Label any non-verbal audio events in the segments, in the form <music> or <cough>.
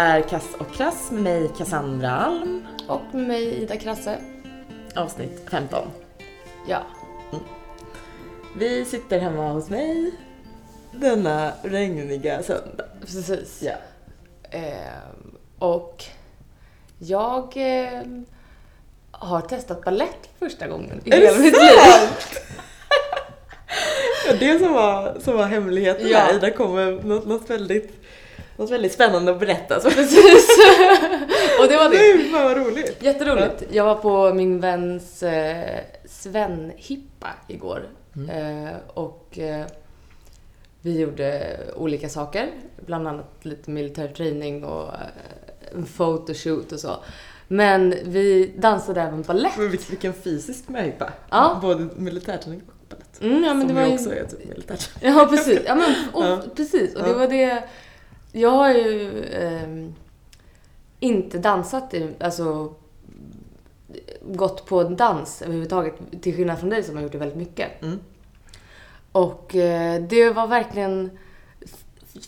Är Kass och Krass med mig Cassandra Alm. Och med mig Ida Krasse. Avsnitt 15. Ja. Vi sitter hemma hos mig denna regniga söndag. Precis. Ja. Ehm, och jag ehm, har testat ballett första gången i Är hela det mitt liv. <laughs> Ja, det som var, som var hemligheten Ja. här, Ida kommer något, något, väldigt, något väldigt spännande att berätta. Så. Precis. och det var det. Nej, fan vad roligt. Jätteroligt. Jag var på min väns eh, Sven-hippa igår. Mm. Eh, och eh, vi gjorde olika saker. Bland annat lite militär träning och eh, en photoshoot och så. Men vi dansade även balett. Men vilken, fysisk möhippa. Ja. Både militärträning och balett. Mm, ja, men som det var ju också är typ militärträning. Ja, precis. Ja, men, och, Ja. precis. Och det var det... Jag har ju ehm, inte dansat, i, alltså gått på dans överhuvudtaget, till skillnad från dig som har gjort det väldigt mycket. Mm. Och eh, det var verkligen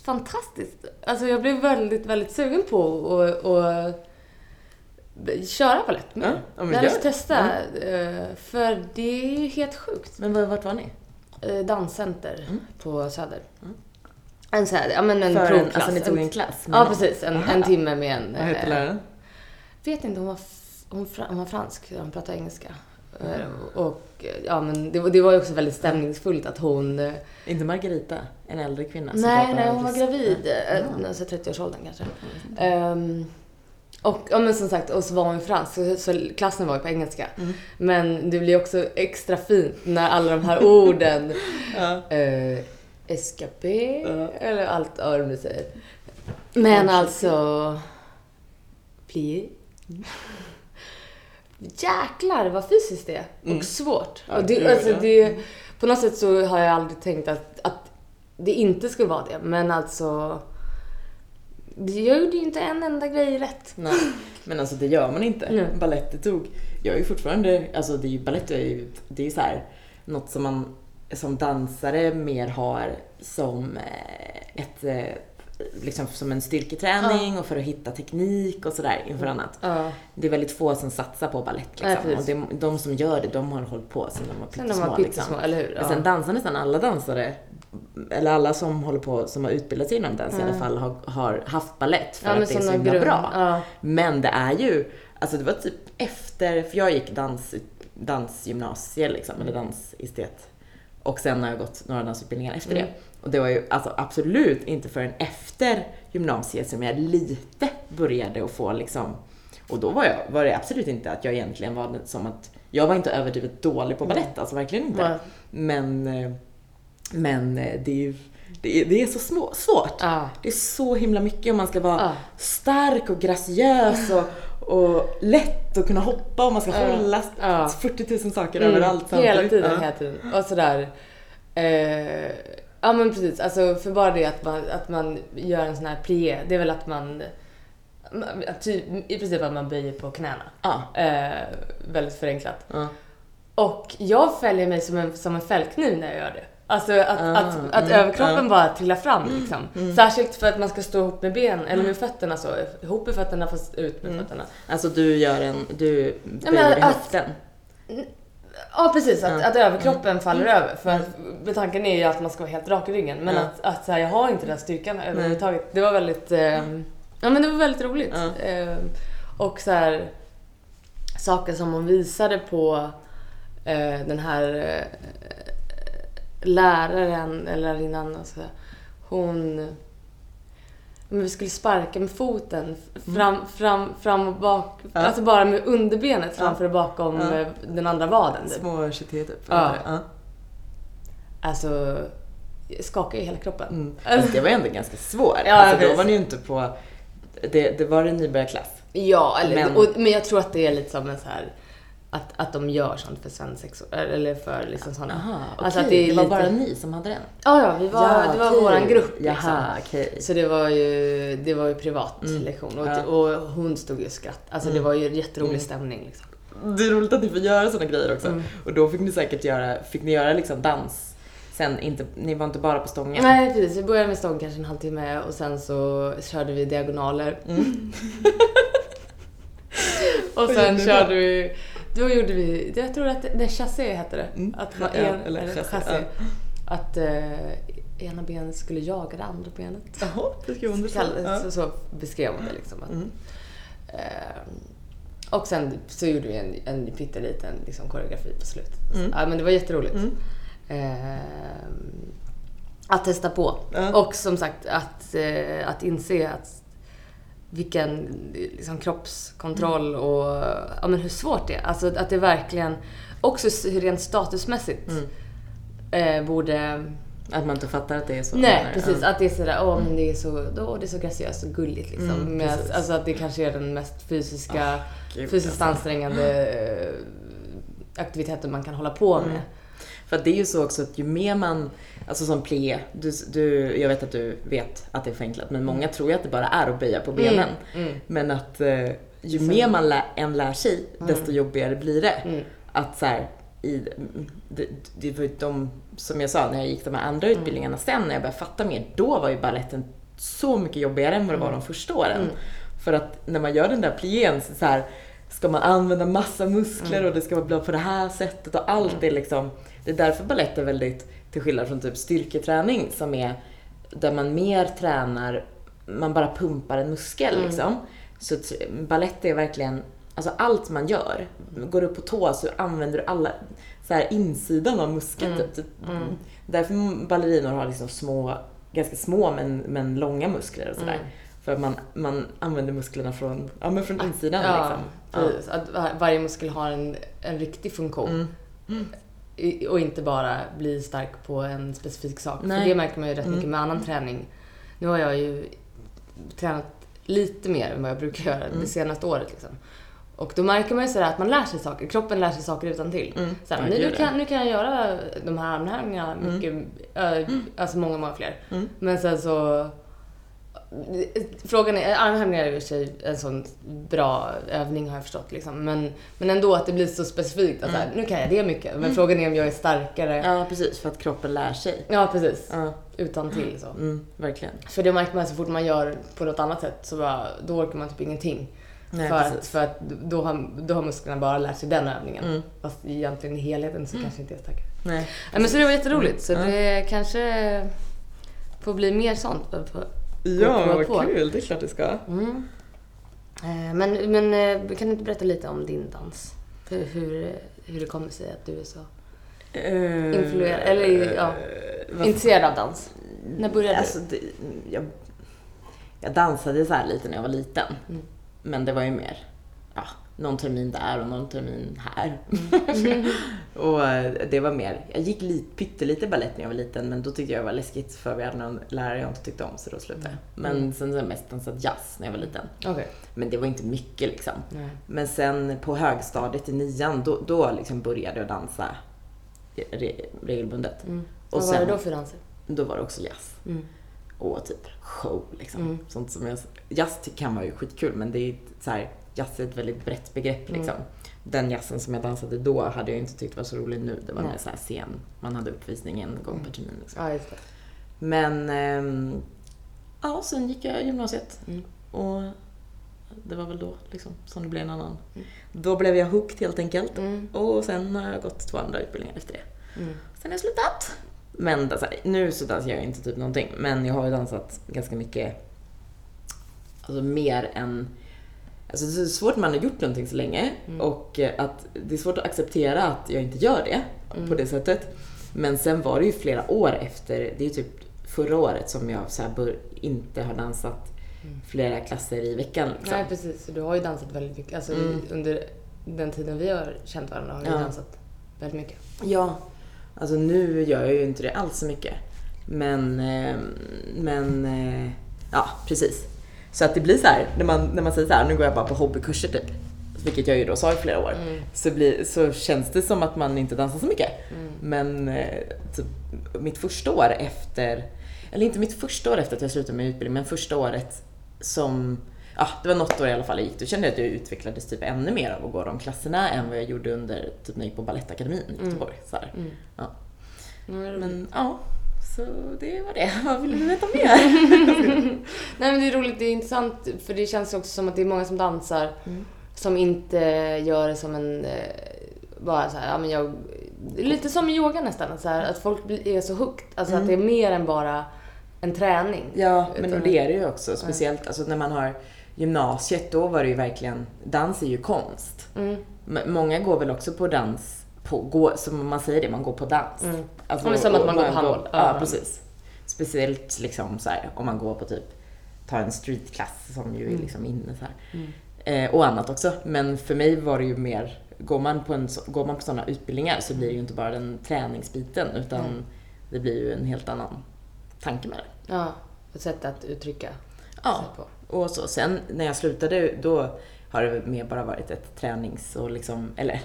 fantastiskt. Alltså jag blev väldigt, väldigt sugen på att att köra balett Ja, mer. ja, men jag det. testa, eh, för det är ju helt sjukt. Men var- vart var ni? Eh, Danscenter Mm. på Söder. Mm. En så här, ja men en För en, provklass. alltså ni tog En- klass? Ja precis, en, en timme med en... Vad hette eh, läraren? Vet inte, hon var, hon, hon var fransk, hon pratade engelska. Eh, Mm. Och eh, ja men det, var- det var ju också väldigt stämningsfullt att hon... Inte Margarita, en äldre kvinna nej, nej, hon var gravid. Ja. eh, Alltså 30-årsåldern kanske. Ehm, och ja, men som sagt, och så var hon fransk, så, så klassen var ju på engelska. Mm. Men det blir också extra fint när alla de här orden, <laughs> Ja. eh, escapé, Ja. eller allt vad de nu säger. Men alltså, plié. Jäklar vad fysiskt det är Mm. och svårt. Ja, och det, alltså, ja. det, på något sätt så har jag aldrig tänkt att, att det inte skulle vara det. Men alltså, jag gjorde ju inte en enda grej rätt. Nej, men alltså det gör man inte. Nej. Balett det tog. Jag är ju fortfarande, alltså det är ju, balett är ju, det är ju så här något som man som dansare mer har som eh, ett, eh, liksom som en styrketräning och för att hitta teknik och sådär inför annat. Ja. Det är väldigt få som satsar på balett Ja, liksom. och precis. de, som gör det, de har hållit på sedan de var Sen de pyttesmå. var liksom. pyttesmå, eller hur? Men sen dansar nästan alla dansare, eller alla som håller på, som har utbildat sig inom dans i alla fall, har, har haft ballett för ja, att det är så himla grund. bra. Ja. Men det är ju, alltså det var typ efter, för jag gick dans, dansgymnasie liksom, eller dansestet. Och sen har jag gått några dansutbildningar efter Mm. det. Och det var ju alltså absolut inte förrän efter gymnasiet som jag lite började att få liksom, och då var, jag, var det absolut inte att jag egentligen var som att, jag var inte överdrivet dålig på ballett, alltså verkligen inte. Nej. Men, eh, men eh, det är ju, det är, det är så små, svårt. Ja. Det är så himla mycket om man ska vara Ja. stark och graciös och, och lätt att kunna hoppa och man ska Ja. hålla Ja. 40 000 saker Mm, överallt Hela samtidigt. tiden, Ja. hela tiden. Och sådär. Eh, ja men precis, alltså för bara det att man, att man gör en sån här plié, det är väl att man typ, i princip att man böjer på knäna. Ja. Eh, väldigt förenklat. Och jag fäller mig som en, som en fällkniv när jag gör det. Alltså att, Ah, att, att mm, överkroppen ja. bara trillar fram liksom. Särskilt för att man ska stå ihop med ben, eller med fötterna så. Ihop med fötterna fast ut med fötterna. Alltså du gör en, du men böjer i att- höften. Ja precis, att, Ja. att överkroppen faller över. För att, tanken är ju att man ska vara helt rak i ryggen. Men Ja. att, att så här, jag har inte den styrkan överhuvudtaget. Det var väldigt, eh, ja men det var väldigt roligt. Ja. Eh, och så här, saker som hon visade på eh, den här eh, läraren, eller lärarinnan, alltså, hon men vi skulle sparka med foten fram, fram, fram och bak. Ja. Alltså bara med underbenet framför och bakom Ja. eh, den andra vaden. typ. Små 23 typ. Ja. ja. Alltså, skakar i hela kroppen. Mm. <laughs> Alltså, det var ändå ganska svårt. Ja, alltså, då var ni ju inte på, det, det var en nybörjarklass. Ja, eller, Men- men... Och, men jag tror att det är lite som en så här att, att de gör sånt för svensex eller för liksom såna. Jaha, okej. Alltså att det, det var lite- bara ni som hade den? Ja, ja, vi var, Ja, det var okej. våran grupp liksom. Jaha, okej. Så det var ju, det var ju privat Mm. lektion och, Ja. och hon stod ju och skratt. Alltså det Mm. var ju en jätterolig Mm. stämning liksom. Det är roligt att ni får göra sådana grejer också. Mm. Och då fick ni säkert göra, fick ni göra liksom dans Sen, inte, ni var inte bara på stången? Nej precis, vi började med stång kanske en halvtimme och sen så körde vi diagonaler. Mm. <laughs> <laughs> och sen körde vi, då gjorde vi, jag tror att det chassé hette det. Mm. Att man, Ja, en, eller eller chassé, chassé. Att eh, ena benet skulle jaga det andra benet. Jaha, det skrev hon det så. Ja. så, så beskrev hon det liksom. Att, Mm. eh, och sen så gjorde vi en, en pytteliten liksom, koreografi på slutet. Mm. Ja, men det var jätteroligt. Mm. Eh, att testa på. Ja. Och som sagt att, eh, att inse att vilken liksom, kroppskontroll och ja, men hur svårt det är. Alltså att det verkligen, också rent statusmässigt, Mm. eh, borde... Att man inte fattar att det är så. Nej, du? precis. Ja. Att det är sådär, åh men det är så, då, det är så graciöst och gulligt liksom. Mm, precis. alltså att det kanske är den mest fysiska, Gud, fysiskt alltså. ansträngande eh, aktiviteten man kan hålla på med. Mm. För att det är ju så också att ju mer man, alltså som plié, du, du, jag vet att du vet att det är förenklat, men många tror ju att det bara är att böja på benen. Mm, mm, Men att eh, ju Så- mer man lär, än lär sig, desto jobbigare blir det. mm, Att så här, i, det, det var de, som jag sa, när jag gick de här andra Mm. utbildningarna sen, när jag började fatta mer, då var ju balletten så mycket jobbigare än vad det var de första åren. Mm. För att när man gör den där plién så, så här, ska man använda massa muskler Mm. och det ska vara på det här sättet och allt är liksom, det är därför balett är väldigt, till skillnad från typ styrketräning som är där man mer tränar, man bara pumpar en muskel Mm. liksom. Så t- balett är verkligen, alltså allt man gör, går du upp på tå så använder du alla, så här insidan av muskeln Mm. typ. typ. Mm. Därför ballerinor har liksom små, ganska små men, men långa muskler och sådär. Mm. För man, man använder musklerna från, ja, men från insidan Ja, liksom. precis. Att var- varje muskel har en, en riktig funktion. Mm. Och inte bara bli stark på en specifik sak. Nej. För det märker man ju rätt Mm. mycket med annan träning. Nu har jag ju tränat lite mer än vad jag brukar göra Mm. det senaste året. Liksom. Och då märker man ju sådär att man lär sig saker. Kroppen lär sig saker utan till. Mm. Så här, Ja, nu, kan, nu kan jag göra de här armhävningarna Mm. mycket, äh, alltså många, många fler. Mm. Men sen så... Frågan är, armhävningar är i och för sig en sån bra övning har jag förstått. Liksom. Men, men ändå att det blir så specifikt. Att så här, nu kan jag det mycket. Men frågan är om jag är starkare. Ja, Ja, precis. För att kroppen lär sig. precis. Ja, Utan till så. mm, verkligen. För det märker man så fort man gör på något annat sätt så bara, då orkar man typ ingenting. Nej, för, att, precis. för att då har, då har musklerna bara lärt sig den övningen. Mm. Fast egentligen i helheten så kanske inte är starkare. Nej. Ja, men så det var jätteroligt. Så Ja. det kanske får bli mer sånt. Ja, vad på. kul. Det är klart det ska. Mm. Eh, Men, men eh, kan du inte berätta lite om din dans? Hur, hur, hur det kommer sig att du är så influerad, eller ja, Eh, vad- intresserad av dans? När började Alltså, det, jag, jag dansade så här lite när jag var liten. Mm. Men det var ju mer ja, någon termin där och någon termin här. Mm. <laughs> och eh, det var mer, jag gick lite, pyttelite balett när jag var liten men då tyckte jag det var läskigt för vi hade någon lärare jag inte tyckte om så då slutade jag. Men Mm. sen så har jag mest dansat jazz när jag var liten. Okej. Men det var inte mycket liksom. Nej. Men sen på högstadiet i nian, då, då liksom började jag dansa re, regelbundet. Mm. Och Vad var sen- det då för danser? Då var det också jazz. Mm. Och typ show liksom. Mm. Sånt som jag, jazz kan vara ju skitkul men det är så här, jazz är ett väldigt brett begrepp Mm. liksom. Den jazzen som jag dansade då hade jag inte tyckt var så rolig nu. Det var Nej. mer så här scen, man hade uppvisning en gång per termin liksom. Ja. Men ehm, ja, sen gick jag gymnasiet Mm. och det var väl då liksom som det blev en annan. Mm. Då blev jag hooked helt enkelt. Mm. Och sen har jag gått två andra utbildningar efter det. Mm. Sen har jag slutat. Men alltså, nu så dansar jag inte typ någonting. Men jag har ju dansat ganska mycket. Alltså mer än... Alltså det är svårt när man har gjort någonting så länge. Mm. Och eh, att det är svårt att acceptera att jag inte gör det Mm. på det sättet. Men sen var det ju flera år efter, det är typ förra året som jag så bör, inte har dansat Mm. flera klasser i veckan. Liksom. Nej, precis. Du har ju dansat väldigt mycket. Alltså, Mm. Under den tiden vi har känt varandra har du Ja. dansat väldigt mycket. Ja, alltså nu gör jag ju inte det alls så mycket. Men, eh, men eh, ja, precis. Så att det blir så här, när man, när man säger så här, nu går jag bara på hobbykurser typ. Vilket jag ju då sa i flera år. Mm. Så, blir, så känns det som att man inte dansar så mycket. Mm. Men eh, typ, mitt första år efter, eller inte mitt första år efter att jag slutade med utbildning, men första året som, ja det var något år i alla fall jag gick, då kände jag att jag utvecklades typ ännu mer av att gå de klasserna än vad jag gjorde under, typ när jag gick på Balettakademin i Mm. Göteborg. Så här. Mm. Ja. Mm. Men ja, så det var det. Vad vill du veta mer? <laughs> Nej men det är roligt, det är intressant för det känns också som att det är många som dansar Mm. som inte gör det som en, eh, bara så här, ja men jag, lite som i yoga nästan, att, så här, att folk är så hooked, alltså att det är mer än bara en träning. Ja, men och det är det ju också. Speciellt alltså, när man har gymnasiet, då var det ju verkligen, dans är ju konst. Mm. Många går väl också på dans, på, gå, som man säger det, man går på dans. Mm. Alltså, som att och man går på handboll. Ja, precis. Speciellt liksom så här, om man går på typ, ta en streetklass som ju är Mm. liksom inne så här. Eh, och annat också. Men för mig var det ju mer, går man på, en, går man på sådana utbildningar så blir det ju inte bara den träningsbiten utan Mm. det blir ju en helt annan tanke med det. Ja, ett sätt att uttrycka Ja, sig på. och så. Sen när jag slutade då har det mer bara varit ett tränings och liksom, eller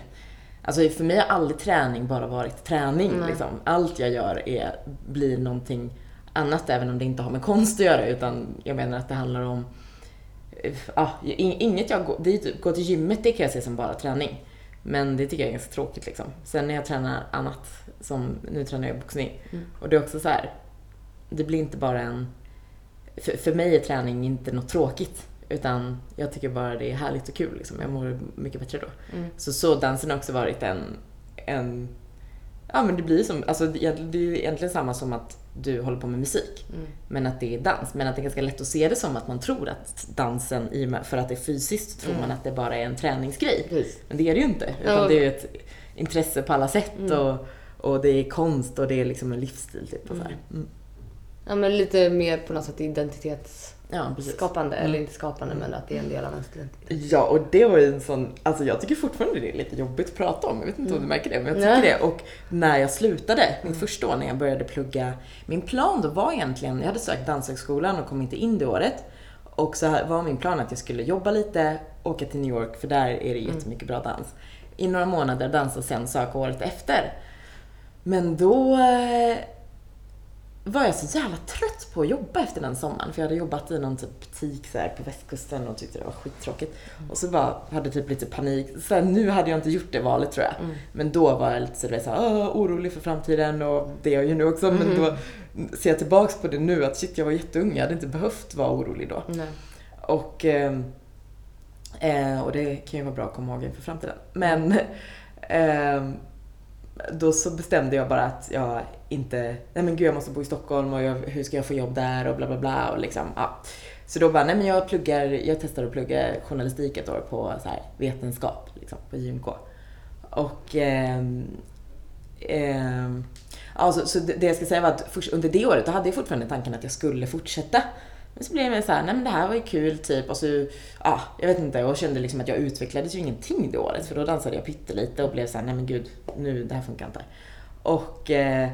Alltså för mig har aldrig träning bara varit träning. Liksom. Allt jag gör är, blir någonting annat även om det inte har med konst att göra utan jag menar att det handlar om eh, Ja, in- inget jag går, det typ, gå till gymmet det kan jag se som bara träning. Men det tycker jag är ganska tråkigt liksom. Sen när jag tränar annat, som nu tränar jag boxning. Mm. Och det är också så här. det blir inte bara en för, för mig är träning inte något tråkigt. Utan jag tycker bara det är härligt och kul. Liksom. Jag mår mycket bättre då. Mm. Så så dansen har också varit en, en Ja men det blir som, alltså det är ju egentligen samma som att du håller på med musik. Mm. Men att det är dans. Men att det är ganska lätt att se det som att man tror att dansen, i för att det är fysiskt, tror Mm. man att det bara är en träningsgrej. Precis. Men det är det ju inte. Utan Ja. det är ju ett intresse på alla sätt. Mm. Och, och det är konst och det är liksom en livsstil. Typ, och så här. Mm. Ja men lite mer på något sätt identitetsskapande, Ja, precis. eller inte skapande men att det är en del av ens identitet. Ja, och det var ju en sån, alltså jag tycker fortfarande det är lite jobbigt att prata om. Jag vet inte om du märker det, men jag tycker Nej. det. Och när jag slutade, mitt första år när jag började plugga, min plan då var egentligen, jag hade sökt Danshögskolan och kom inte in det året. Och så var min plan att jag skulle jobba lite, åka till New York, för där är det jättemycket bra dans. I några månader dansa och sen söka året efter. Men då eh, var jag så jävla trött på att jobba efter den sommaren. För jag hade jobbat i någon typ butik så här på västkusten och tyckte det var skittråkigt. Och så bara hade typ lite panik. Så här, nu hade jag inte gjort det valet tror jag. Mm. Men då var jag lite så, du vet, så här, "Åh, orolig för framtiden och det är jag ju nu också. Men då ser jag tillbaks på det nu att shit jag var jätteung. Jag hade inte behövt vara orolig då. Och, ehm, eh, och det kan ju vara bra att komma ihåg inför framtiden. Men <laughs> ehm, då så bestämde jag bara att jag inte, nej men gud jag måste bo i Stockholm och jag, hur ska jag få jobb där och bla bla bla och liksom, ja. Så då bara, nej men jag pluggar, jag testar att plugga journalistik ett år på så här, vetenskap, liksom, på JMK. Och ehm, eh, ja, så, det, jag ska säga var att under det året, då hade jag fortfarande tanken att jag skulle fortsätta. Men så blev jag så här, nej men det här var ju kul typ och så, ja, jag vet inte, jag kände liksom att jag utvecklades ju ingenting det året för då dansade jag pyttelite och blev så här, nej men gud, nu, det här funkar inte. Och, eh,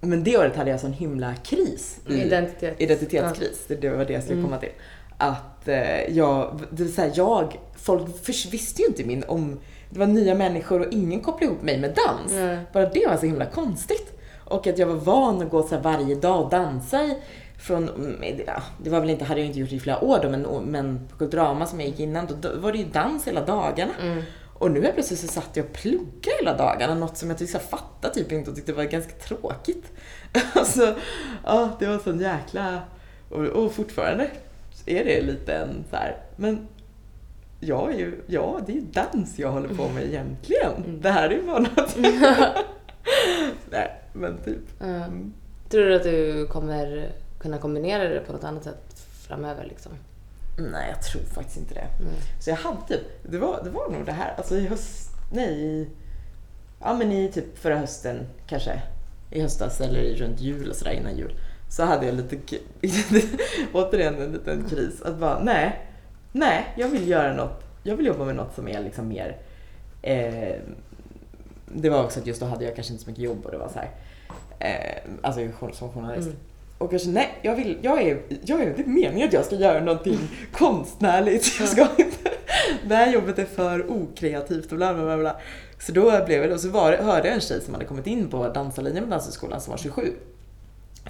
men det året hade jag sån himla kris. i- Identitet. identitetskris. Det, det var det jag skulle Mm. komma till. Att eh, jag, det vill säga jag, folk visste ju inte min om, det var nya människor och ingen kopplade ihop mig med dans. Nej. Bara det var så himla konstigt. Och att jag var van att gå så här varje dag och dansa i, från, mm, ja, det var väl inte, hade jag inte gjort i flera år då, men, men på Kulturama som jag gick innan, då, då var det ju dans hela dagarna. Mm. Och nu helt plötsligt så satt jag och pluggade hela dagarna, något som jag tyckte jag fattade typ inte och tyckte var ganska tråkigt. <laughs> alltså, ja, det var sån jäkla... Och, och fortfarande är det lite en så här, men jag är ju, ja, det är ju dans jag håller på med egentligen. Det här är ju bara något... <laughs> Nej, men typ. Mm. Tror du att du kommer kunna kombinera det på något annat sätt framöver liksom? Nej, jag tror faktiskt inte det. Nej. Så jag hade typ, det var, det var nog det här, alltså i höst, nej, i, ja men i typ förra hösten kanske, i höstas eller i runt jul och sådär innan jul, så hade jag lite, <laughs> återigen en liten kris, att bara nej, nej, jag vill göra något, jag vill jobba med något som är liksom mer, eh, det var också att just då hade jag kanske inte så mycket jobb och det var så här, eh, alltså som journalist. Mm. Och kanske nej, jag vill, jag är, jag är, det är meningen att jag ska göra någonting <laughs> konstnärligt. Jag ska inte, det här jobbet är för okreativt och bla bla bla. Så då blev det, och så var hörde jag en tjej som hade kommit in på dansarlinjen på Danshögskolan som var 27.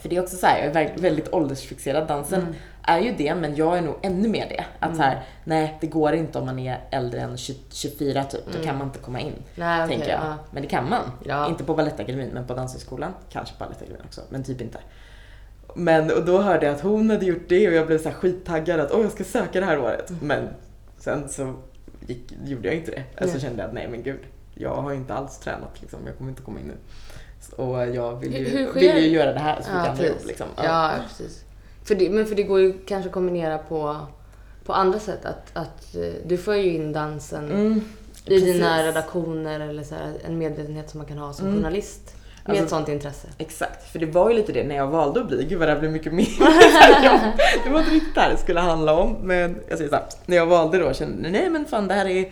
för det är också så här, jag är väldigt åldersfixerad. Dansen Mm. är ju det, men jag är nog ännu mer det. Att så här, nej det går inte om man är äldre än 20, 24 typ. Då kan man inte komma in. Nej, tänker jag. ja. Men det kan man. Ja. Inte på Balettakademin, men på Danshögskolan. Kanske på Balettakademin också, men typ inte. Men och då hörde jag att hon hade gjort det och jag blev så här skittaggad att åh jag ska söka det här året. Mm. Men sen så gick, gjorde jag inte det. Alltså Nej. kände jag att nej men gud, jag har inte alls tränat liksom. Jag kommer inte komma in nu. Och jag vill ju, Hur- hur sker- vill ju göra det här så Ja, ihop precis. liksom. Ja, precis. För det, men för det går ju kanske att kombinera på, på andra sätt. Att, att eh, du får ju in dansen Mm, i precis. dina redaktioner eller så här, en medvetenhet som man kan ha som Mm. journalist. Med Alltså- ett sånt intresse. Exakt, för det var ju lite det när jag valde att bli, gud vad det här blev mycket mer. <laughs> <laughs> Det var inte riktigt det här det skulle handla om, men jag säger så här, när jag valde då kände jag, nej men fan det här är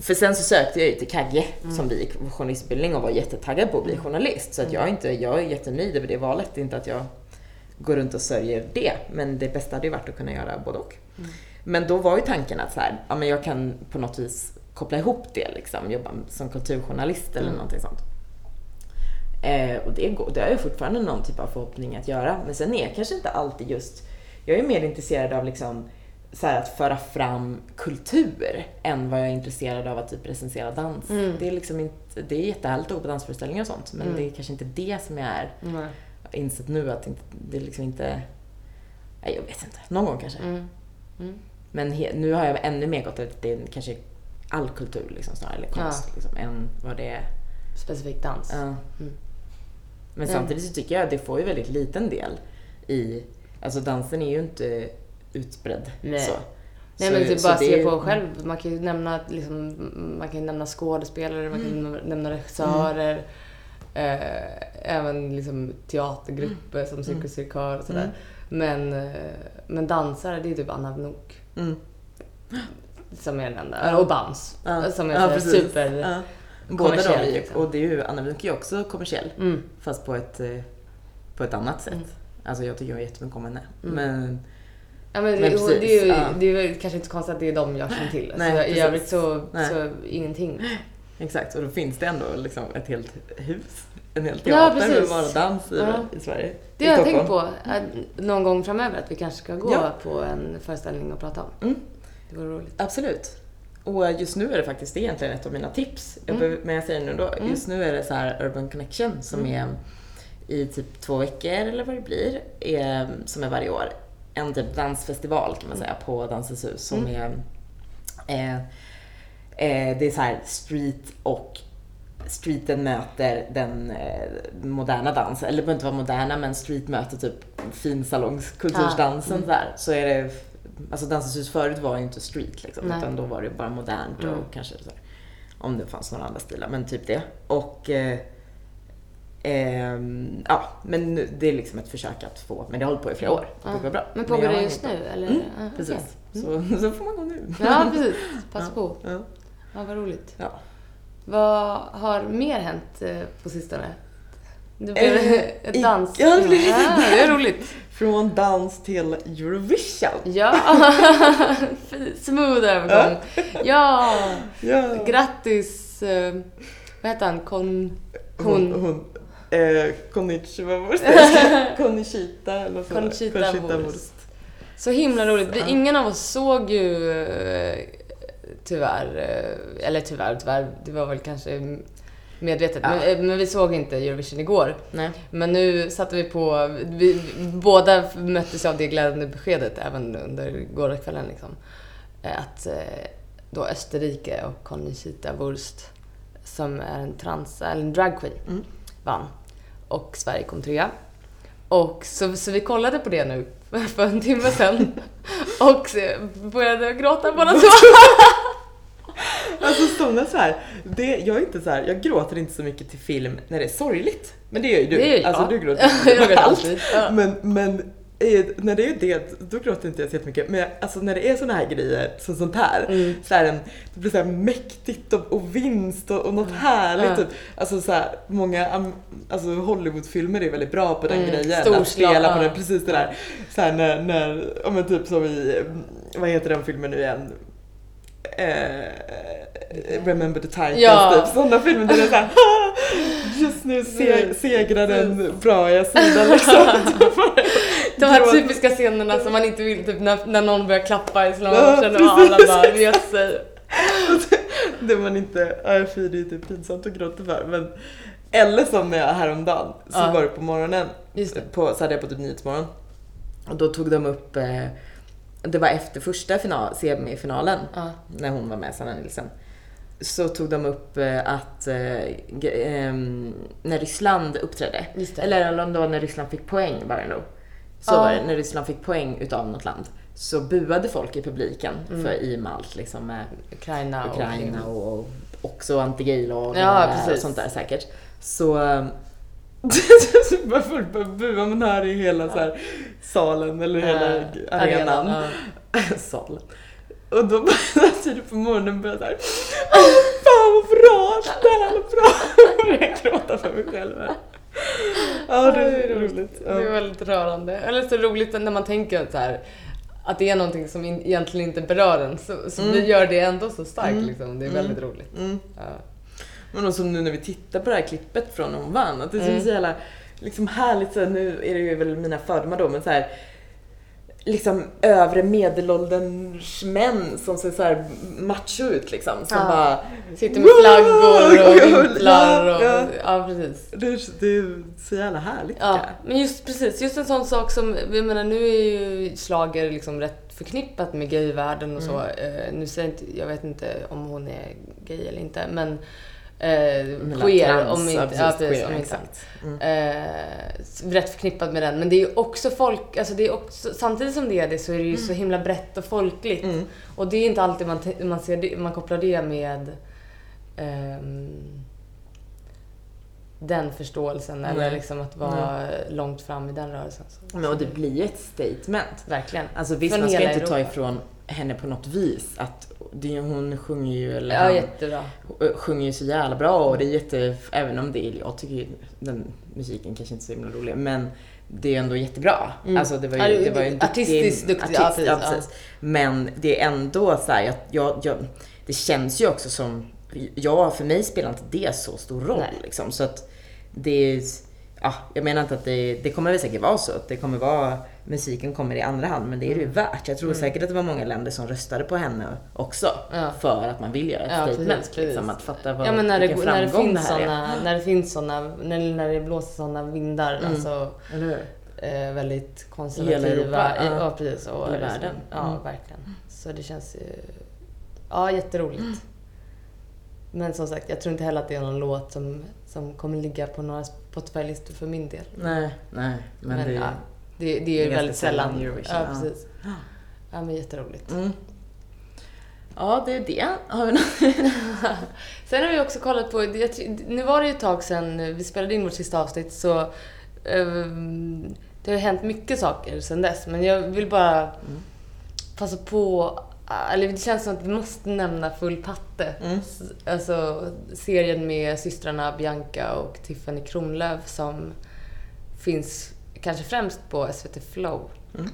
för sen så sökte jag ju till Kagge som vi gick journalistutbildning och var jättetaggad på att bli journalist. Så att jag, är inte, jag är jättenöjd över det valet. Det är inte att jag går runt och sörjer det. Men det bästa hade ju varit att kunna göra både och. Men då var ju tanken att så här, ja, men jag kan på något vis koppla ihop det, liksom, jobba som kulturjournalist eller någonting sånt. Eh, och det, det har jag fortfarande någon typ av förhoppning att göra. Men sen är jag kanske inte alltid just... Jag är mer intresserad av liksom, så här, att föra fram kultur än vad jag är intresserad av att typ recensera dans. Mm. Det, är liksom inte, det är jättehärligt att gå på dansföreställningar och sånt, men Mm. det är kanske inte det som jag är Mm. insett nu att det är liksom inte... Nej, jag vet inte. Någon gång kanske. Mm. Mm. Men he, nu har jag ännu mer gått att det är kanske all kultur liksom, snarare, eller konst, liksom, än vad det är. Specifik dans. Ja. Mm. Men Mm. samtidigt så tycker jag att det får ju väldigt liten del i... Alltså dansen är ju inte utbredd. Nej. Så. Nej Så- men typ bara se är- på själv. Man kan ju nämna, liksom, man kan nämna skådespelare, man kan Mm. nämna regissörer. Eh, även liksom teatergrupper som Cirkus Cirkör och sådär. Mm. Men, eh, men dansare, det är typ Anna Mm. som är den enda. Och. Ja. Som är Ja, super... Ja. Båda de är ju, liksom. och det är ju, Anna Wink är ju också kommersiell. Mm. Fast på ett, eh, på ett annat sätt. Mm. Alltså jag tycker jag jättemycket om henne. Mm. Men Ja, men, Men det, precis, det, är ju, ja. det är väl kanske inte konstigt att det är de jag känner till. Nej, så I övrigt så, Nej. så ingenting. <gasps> Exakt, och då finns det ändå liksom ett helt hus, en hel Ja, teater med precis. bara dans i, Ja. i Sverige. Det har jag tänkt på någon gång framöver, att vi kanske ska gå Ja. på en föreställning och prata om. Mm. Det vore roligt. Absolut. Och just nu är det faktiskt det egentligen ett av mina tips. Jag Mm. behöver, men jag säger nu då, Mm. just nu är det så här Urban Connection som Mm. är i typ två veckor eller vad det blir, är, som är varje år. En typ dansfestival kan man säga på Dansens hus som är eh, eh, det är så här street och streeten möter den eh, moderna dansen, eller det behöver inte vara moderna men street möter typ finsalonskultursdansen Ah, mm. så här. Så är det, alltså Dansens hus förut var ju inte street liksom, Nej. utan då var det bara modernt Mm. och kanske så här, om det fanns några andra stilar, men typ det. Och eh, ehm, ja, men det är liksom ett försök att få, men det har hållit på i flera år. Det Ja. brukar vara bra. Men pågår det just nu? Eller? Mm, Ja, Precis. okej. Så, <laughs> så får man gå nu. Ja, precis. Passa Ja. på. Ja. Ja, vad roligt. Ja. Vad har mer hänt eh, på sistone? Det blev Eh, i- dans. ja, det blev ja, det är roligt. Från dans till Eurovision. Ja, <laughs> smooth övergång. Ja, <laughs> Ja. grattis. eh, Vad heter han? Kon... Hon, Hon. hon eh, Konnichiwa Wurst. <laughs> Konnichita eller så. Conchita Wurst. Wurst. Så himla roligt. Vi, ingen av oss såg ju eh, tyvärr, eh, eller tyvärr, tyvärr, det var väl kanske medvetet, Ja. men, eh, men vi såg inte Eurovision igår. Nej. Men nu satte vi på, vi, båda möttes av det glädjande beskedet även under gårdagskvällen liksom. eh, Att eh, då Österrike och Conchita Wurst, som är en trans, eller en dragqueen, Mm. vann. Och Sverige kom trea. Och så, så vi kollade på det nu <laughs> för en timme sedan <laughs> och började gråta båda två. <laughs> Alltså sådana så här, det, jag är inte så här, jag gråter inte så mycket till film när det är sorgligt. Men det gör ju du. Det. Alltså du gråter gråter allt. Ja. Men, men eh, när det är det, då gråter inte jag så jättemycket. Men alltså när det är såna här grejer, som sånt här, Mm. så här en, det blir så här mäktigt och, och vinst och, och något härligt. Ja. Typ. Alltså så här, många alltså Hollywoodfilmer är väldigt bra på den Mm, grejen. Att storslag, spela på ja. den, precis det där. Så här när, när, ja men typ som i, mm, vad heter den filmen nu igen? Eh, Remember the Titans, Ja. typ. Sådana filmer där det är såhär <laughs> Just nu se, segrar den bra sidan liksom. <laughs> <laughs> De här typiska scenerna som man inte vill, typ när, när någon börjar klappa i slow motion och alla bara vet sig. det man inte, ja fy det är typ pinsamt att gråta för men eller som när jag häromdagen så Ja. var det på morgonen, Just det. på, så hade jag på typ Nyhetsmorgon och då tog de upp, eh, det var efter första final, semifinalen Ja. när hon var med, Sanna Nilsson. Så tog de upp eh, att ge- ehm, när Ryssland uppträdde, eller om det var när Ryssland fick poäng var det nog. Så Ja. var det, när Ryssland fick poäng utav något land. Så buade folk i publiken Mm. för i Malt liksom med Ukraina och... Ukraina och, och också anti-gay-lag Ja, och sånt där säkert. Så ehm, så <laughs> bara folk började bua, men här i hela så här, salen eller hela Eh, arenan. ja. <laughs> salen. Och då bara tidigt på morgonen började såhär Åh fan vad bra, det här är bra! <laughs> Jag började gråta för mig själv här. Ja det är roligt. Det är väldigt rörande. Eller så roligt när man tänker att så här, att det är någonting som egentligen inte berör en så, så Mm. gör det ändå så starkt Mm. liksom. Det är Mm. väldigt roligt. Mm. Ja. Men också nu när vi tittar på det här klippet från när hon vann, att det är Mm. så jävla liksom härligt, så här, nu är det ju väl mina fördomar då, men så här liksom övre medelålderns män som ser så här macho ut liksom. Som Ja. bara... Sitter med flaggor och vimplar <laughs> och... ja. Ja, precis. Det är, det är så jävla härligt Ja, men just precis, just en sån sak som, jag menar nu är ju slager liksom rätt förknippat med gayvärlden och så. Eh, nu säger jag inte, jag vet inte om hon är gay eller inte, men eh, queer om inte, ja, precis, queer, om inte. Mm. Eh, rätt förknippat med den. Men det är ju också folk, alltså det är också, samtidigt som det är det så är det ju så himla brett och folkligt. Mm. Och det är inte alltid man, man, ser det, man kopplar det med ehm, den förståelsen eller liksom att vara långt fram i den rörelsen. Så, Men, och det blir ju ett statement. Verkligen. Alltså visst, Från man ska inte ta Europa. ifrån henne på något vis. Att det, hon sjunger ju, eller Ja, han jättebra. sjunger ju så jävla bra och det är jätte, även om det är, jag tycker ju den musiken kanske inte är så himla rolig, men det är ändå jättebra. Mm. Alltså det var ju, det var ju en duktig artistiskt duktig, artist. ja, precis, ja. Men det är ändå så här, jag, jag, jag, det känns ju också som, ja för mig spelar inte det så stor roll Nej. liksom. Så att det är, ja, jag menar inte att det, det kommer väl säkert vara så att det kommer vara, musiken kommer i andra hand, men det är det ju värt. Jag tror Mm. säkert att det var många länder som röstade på henne också. Ja. För att man vill göra ett Ja, statement. precis, precis. Liksom, att fatta vad, Ja men när det, vilken när det framgång finns det här är. såna, när det finns såna, när, när det blåser såna vindar, Mm. alltså eh, väldigt konservativa. Europa, i- ja. ja, precis. Och Hela liksom- världen. Ja, Mm. verkligen. Så det känns ju... Ja, jätteroligt. Men som sagt, jag tror inte heller att det är någon låt som, som kommer ligga på några Spotify-listor för min del. Nej, nej. Men, Men, det, ja, det, det är det ju är väldigt sällan. Eurovision, Ja, precis. Ja, men jätteroligt. mm. Ja, det är det. Har vi något? <laughs> Sen har vi också kollat på, nu var det ju ett tag sedan vi spelade in vårt sista avsnitt så ehm, det har ju hänt mycket saker sedan dess men jag vill bara passa på, eller det känns som att vi måste nämna Full patte. Mm. Alltså serien med systrarna Bianca och Tiffany Kronlöf som finns kanske främst på SVT Flow. Mm.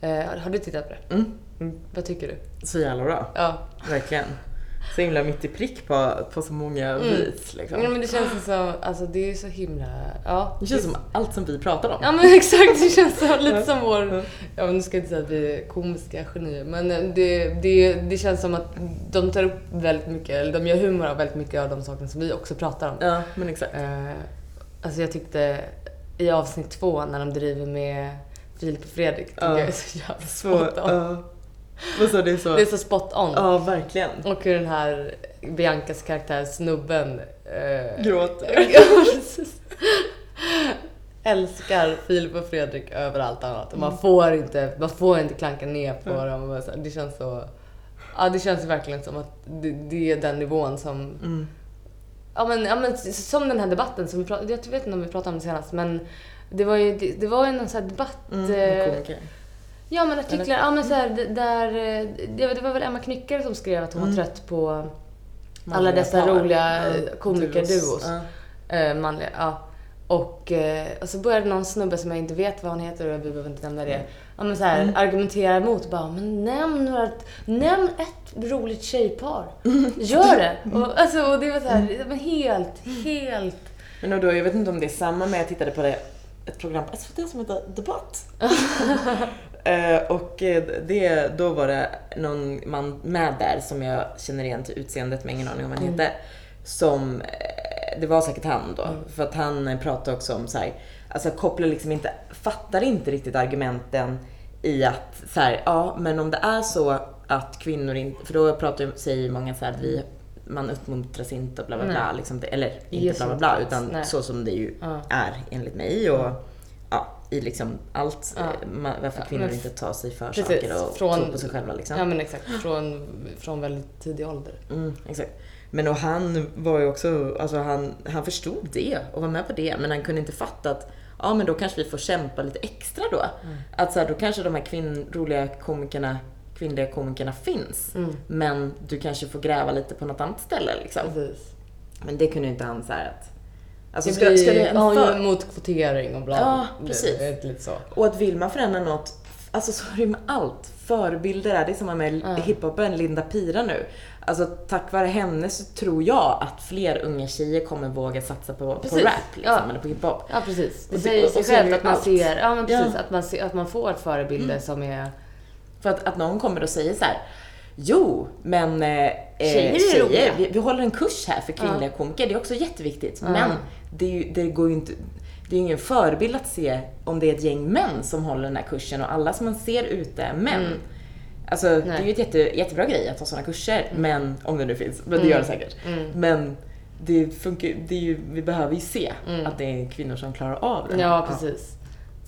Eh, har du tittat på det? Mm. Vad tycker du? Så jävla bra. Ja. Verkligen. Så himla mitt i prick på, på så många Mm. vis. Liksom. Ja, men det känns så, alltså det är så himla, ja. Det känns som allt som vi pratar om. Ja men <laughs> exakt, det känns så, lite som vår... Ja. Ja men nu ska jag inte säga att vi är komiska genier men det, det, det känns som att de tar upp väldigt mycket, eller de gör humor av väldigt mycket av de sakerna som vi också pratar om. Ja, men exakt. Eh, alltså jag tyckte i avsnitt två när de driver med Filip och Fredrik, tycker Ja. jag är så jävla spot on. Vad sa du? Så? Det är så spot on. Ja, verkligen. Och hur den här Biancas karaktär, snubben, eh, Gråter. <laughs> Älskar Filip och Fredrik över allt annat. Och man får inte, man får inte klanka ner på dem. Och så- Det känns så... Ja, det känns verkligen som att det, det är den nivån som... Mm. Ja men, ja, men som den här debatten som vi pratade, jag vet inte om vi pratade om det senast, men det var ju, det, det var ju någon sån här debatt... Mm, eh, komiker. Ja men artiklar, ja men så här, där, eh, det, var väl Emma Knyckare som skrev att hon Mm. var trött på alla Manliga dessa par. roliga Ja, eh, komikerduos. Ja. Eh, manliga, ja. Och, och så började någon snubbe som jag inte vet vad han heter och vi behöver inte nämna det. Ja, men så här, Mm. argumentera emot bara, men nämn, några, nämn ett roligt tjejpar. <laughs> Gör det! Och, alltså, och det var så här, men helt, helt Men då, jag vet inte om det är samma, men jag tittade på det, ett program på SVT som heter Debatt. <laughs> Eh, och eh, det, då var det någon man med där som jag känner igen till utseendet, men ingen aning om vad han Mm. heter. Som, eh, det var säkert han då, för att han pratade också om så här, alltså kopplar liksom inte, fattar inte riktigt argumenten i att så här, ja men om det är så att kvinnor inte, för då pratar, ju- säger många så här att vi, man uppmuntras inte och bla bla bla, liksom eller inte Ges bla bla bla, utan nej. så som det ju Ja. är enligt mig och ja, i liksom allt, Ja. eh, ma- varför kvinnor inte tar sig för precis, saker och från- tror på sig själva liksom. Ja men exakt, från, från väldigt tidig ålder. Mm, exakt. Men och han var ju också, alltså han, han förstod det och var med på det, men han kunde inte fatta att ja men då kanske vi får kämpa lite extra då. Mm. Att så här, då kanske de här kvinn, roliga komikerna, kvinnliga komikerna finns. Mm. Men du kanske får gräva lite på något annat ställe liksom. Precis. Men det kunde ju inte han så här att... Alltså Det ska, blir, ska det ja, för... mot kvotering och bla. Ja, Det precis. är lite så. Och att vill man förändra något, alltså så är det med allt. Förebilder är det som med Ja. hiphopen Linda Pira nu. Alltså tack vare henne så tror jag att fler unga tjejer kommer våga satsa på, på Precis. rap liksom, Ja. eller på hiphop. Ja precis. Det Och det- säger sig självt att man allt. ser, ja men precis, Ja. att, man ser, att man får förebilder som är För att, att någon kommer och säger så här. Jo, men eh, Tjejer är tjejer, roliga." vi, vi håller en kurs här för kvinnliga komiker. Det är också jätteviktigt. Ja. Men det, är ju, det går ju inte... Det är ingen förebild att se om det är ett gäng män som håller den här kursen och alla som man ser ute är män. Mm. Alltså det är Nej. ju ett jätte, jättebra grej att ha sådana kurser, men om det nu finns. Men det gör det säkert. Mm. Men det funkar det är ju, vi behöver ju se Mm. att det är kvinnor som klarar av det. Ja, precis.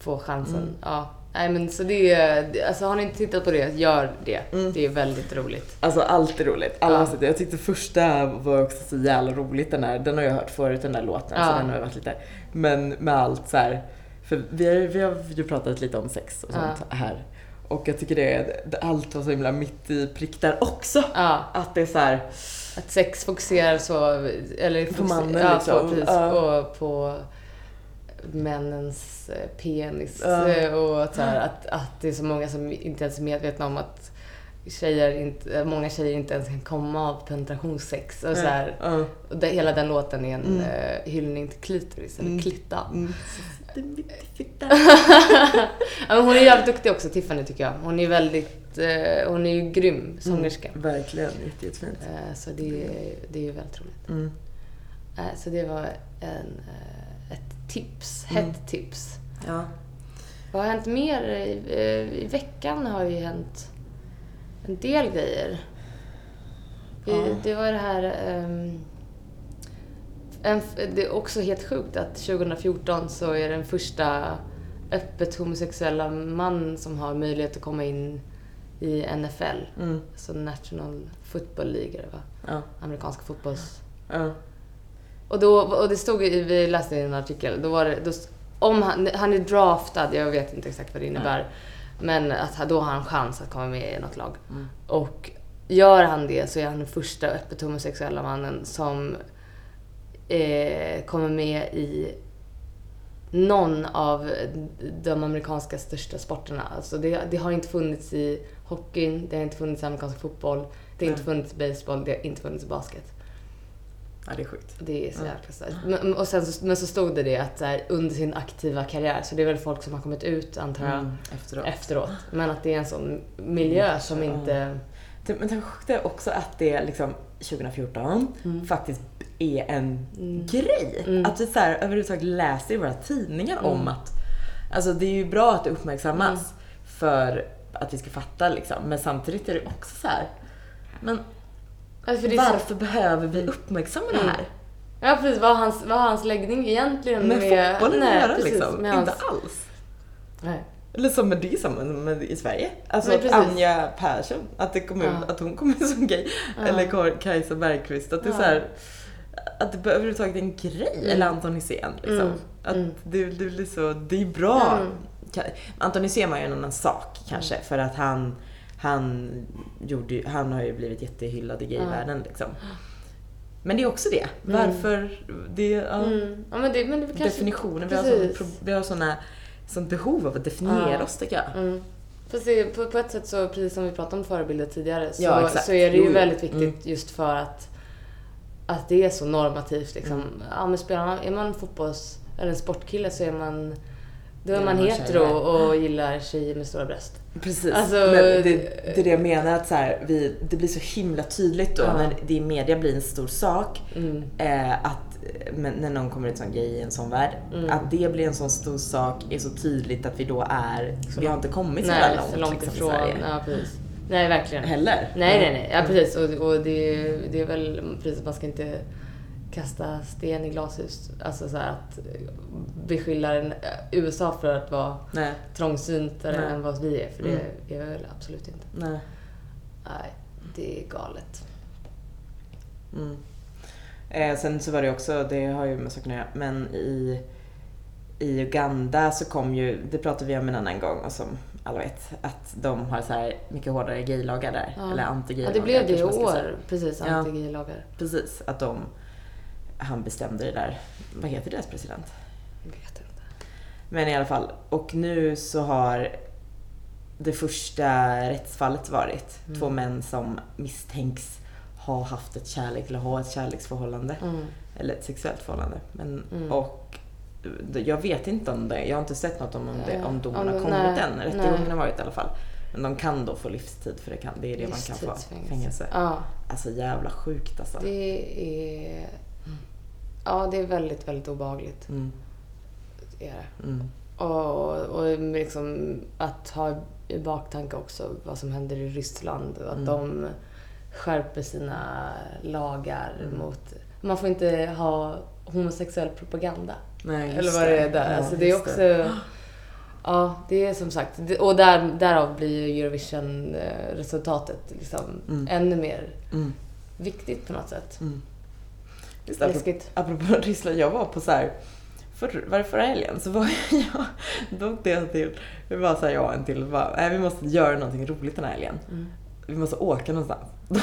Få chansen. Mm. Ja. Nej men så det är, alltså har ni inte tittat på det, gör det. Mm. Det är väldigt roligt. Alltså allt är roligt. Alla Ja. Jag tyckte första var också så jävla roligt den där. Den har jag hört förut den där låten. Ja. Så den har varit lite. Men med allt så här. För vi vi har ju pratat lite om sex och sånt här. Och jag tycker det är, allt var så himla mitt i prick där också. Ja, Att det är så här. att sex fokuserar så, eller På mannen, ja, liksom. På, precis, Ja. och på männens eh, penis. Ja. eh, Och att, så här, att, att det är så många som inte ens är medvetna om att tjejer inte, många tjejer inte ens kan komma av penetrationssex. Och så här, och det, hela den låten är en Mm. eh, hyllning till klitoris, eller Mm. klitta. Mm. <laughs> Ja, hon är jävligt duktig också, Tiffany tycker jag. Hon är väldigt, eh, hon är ju grym sångerska. Verkligen, jätte- jättefint. Eh, så det, är- det är ju väldigt roligt. Mm. Eh, så det var en, eh, ett tips, Mm. hett tips. Ja. Vad har hänt mer? I, eh, I veckan har ju hänt en del grejer. Ja. Det var det här... ehm, en, det är också helt sjukt att 2014 så är den första öppet homosexuella man som har möjlighet att komma in i NFL. Mm. Alltså National Football League, är det va? Ja. Amerikanska fotbolls... Ja. Och, då, och det stod i, vi läste i en artikel, då var det, då, om han, han är draftad, jag vet inte exakt vad det innebär, men att då har han chans att komma med i något lag. Mm. Och gör han det så är han den första öppet homosexuella mannen som eh, kommer med i någon av de amerikanska största sporterna. Alltså det, det har inte funnits i hockeyn, det har inte funnits i amerikansk fotboll, det har inte funnits i baseball, det har inte funnits i basket. ja, det är sjukt. Det är så jäkla starkt. Men, och sen så, men så stod det det att här, under sin aktiva karriär, så det är väl folk som har kommit ut antar jag Mm. Efteråt. efteråt. Men att det är en sån miljö som Ja. inte... Det, men det sjuka är också att det liksom 2014 Mm. faktiskt är en Mm. grej. Mm. Att vi så här, överhuvudtaget läser i våra tidningar om Mm. att... Alltså det är ju bra att det uppmärksammas för att vi ska fatta liksom. Men samtidigt är det också så här. Men Alltså för det är så- varför behöver vi uppmärksamma det här? Ja precis, vad har hans, vad har hans läggning egentligen Med fotbollen att göra precis, liksom? med Inte hans, alls. nej. Eller som med det med i Sverige. Alltså. Anja Persson, att, det kom ut, Ja. att hon kom ut som gay. Ja. Eller Kajsa Bergqvist. Att det är Ja. så här, att det överhuvudtaget är en grej. Mm. Eller Anton Hysén liksom. Mm. Att Mm. det, det blir så, det är bra. Mm. Anton Hysén var ju en annan sak kanske. För att han, han, gjorde, han har ju blivit jättehyllad i gayvärlden liksom. Men det är också det. Varför, det, ja, Mm. Ja men det, men det kanske... definitionen. Vi har, sån, vi har såna, sånt behov av att definiera Ja. oss tycker jag. Mm. Fast på, på ett sätt så, precis som vi pratade om förebilder tidigare, så, Ja, så är det ju Jo, jo. väldigt viktigt Mm. just för att att det är så normativt liksom. Ja men spelar är man fotbolls eller en sportkille så är man då är man hetero tjejer. och gillar tjejer med stora bröst. Precis. Alltså, det, det är det jag menar att så här, vi, det blir så himla tydligt då Ja. när det i media blir en stor sak. Mm. Eh, att men när någon kommer ut som gay i en sån värld. Mm. Att det blir en sån stor sak är så tydligt att vi då är, Så vi har inte kommit så Nej, långt, långt liksom, ifrån. i Sverige. Ja, precis. Nej, verkligen. Heller. Nej, nej, nej. Ja, precis. Och, och det, det är väl precis, man ska inte kasta sten i glashus. Alltså så att beskylla en, USA för att vara Nej. trångsyntare Nej. än vad vi är. För det Mm. är vi väl absolut inte. Nej. Nej, det är galet. Mm. Eh, sen så var det också, det har ju med saken att göra, men i, i Uganda så kom ju, det pratade vi om en annan gång och som alla vet, att de har så här mycket hårdare gaylagar där. Ja. Eller Ja, anti-gaylagar det blev det i år. Precis, Ja. anti-gaylagar. Precis, att de, han bestämde det där. Vad heter deras president? Jag vet inte. Men i alla fall, och nu så har det första rättsfallet varit Mm. två män som misstänks ha haft ett kärlek eller ha ett kärleksförhållande. Mm. Eller ett sexuellt förhållande. Men, Mm. Och jag vet inte om det, jag har inte sett något om, om, det, om domen Om har kommit nej, än. Rättegången har varit i alla fall. Men de kan då få livstid för det, kan, det är det man kan få. Livstidsfängelse. Fängelse. Ja, Alltså jävla sjukt alltså. det är... Ja, det är väldigt, väldigt obehagligt. Mm, Det är det. mm, Och, och liksom att ha i baktanke också vad som händer i Ryssland och att Mm. de skärper sina lagar Mm. mot... Man får inte ha homosexuell propaganda. Nej, Eller vad det är där. Ja, alltså det är också... Ja, det är som sagt... det- Och där, därav blir ju Eurovision-resultatet liksom Mm. ännu mer Mm, viktigt på något sätt. mm. Just Läskigt. apropå Ryssland, jag var på så här för, var det förra helgen så var <laughs> jag, då åkte jag till, vi var såhär jag och en till, bara, nej vi måste göra någonting roligt den här helgen. Mm. Vi måste åka någonstans. <laughs>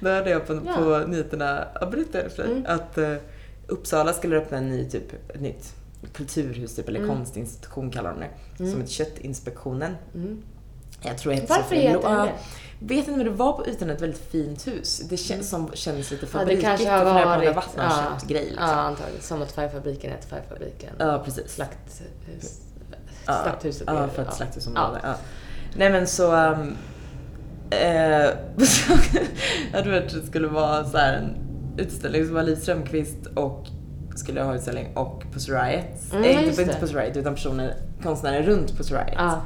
Då, hörde jag på, Ja. på nyheterna, jag berättade för dig, Mm. att uh, Uppsala skulle öppna en ny typ, ett nytt kulturhus typ, eller Mm. konstinstitution kallar de det. Mm. Som heter Köttinspektionen. Mm. Jag tror heter så Varför heter den Ja, det? Vet inte men det var på ytan ett väldigt fint hus. Det känns Mm. som känns lite Ja, det fabrikigt. kanske Jag har varit... ja, köttgrej liksom. ja, antagligen. Som att Färgfabriken heter Färgfabriken. Ja, precis. Slakt, Ja, slakthuset. Ja, för ett ja. slakthusområde. Ja. Nej men så... Um, eh, <laughs> jag tror att det skulle vara så här en utställning som var Liv Strömquist och skulle ha utställning och Pussy Riot. Mm, eh, inte, Pussy Riot utan personer, konstnärer runt Pussy Riot. Ja.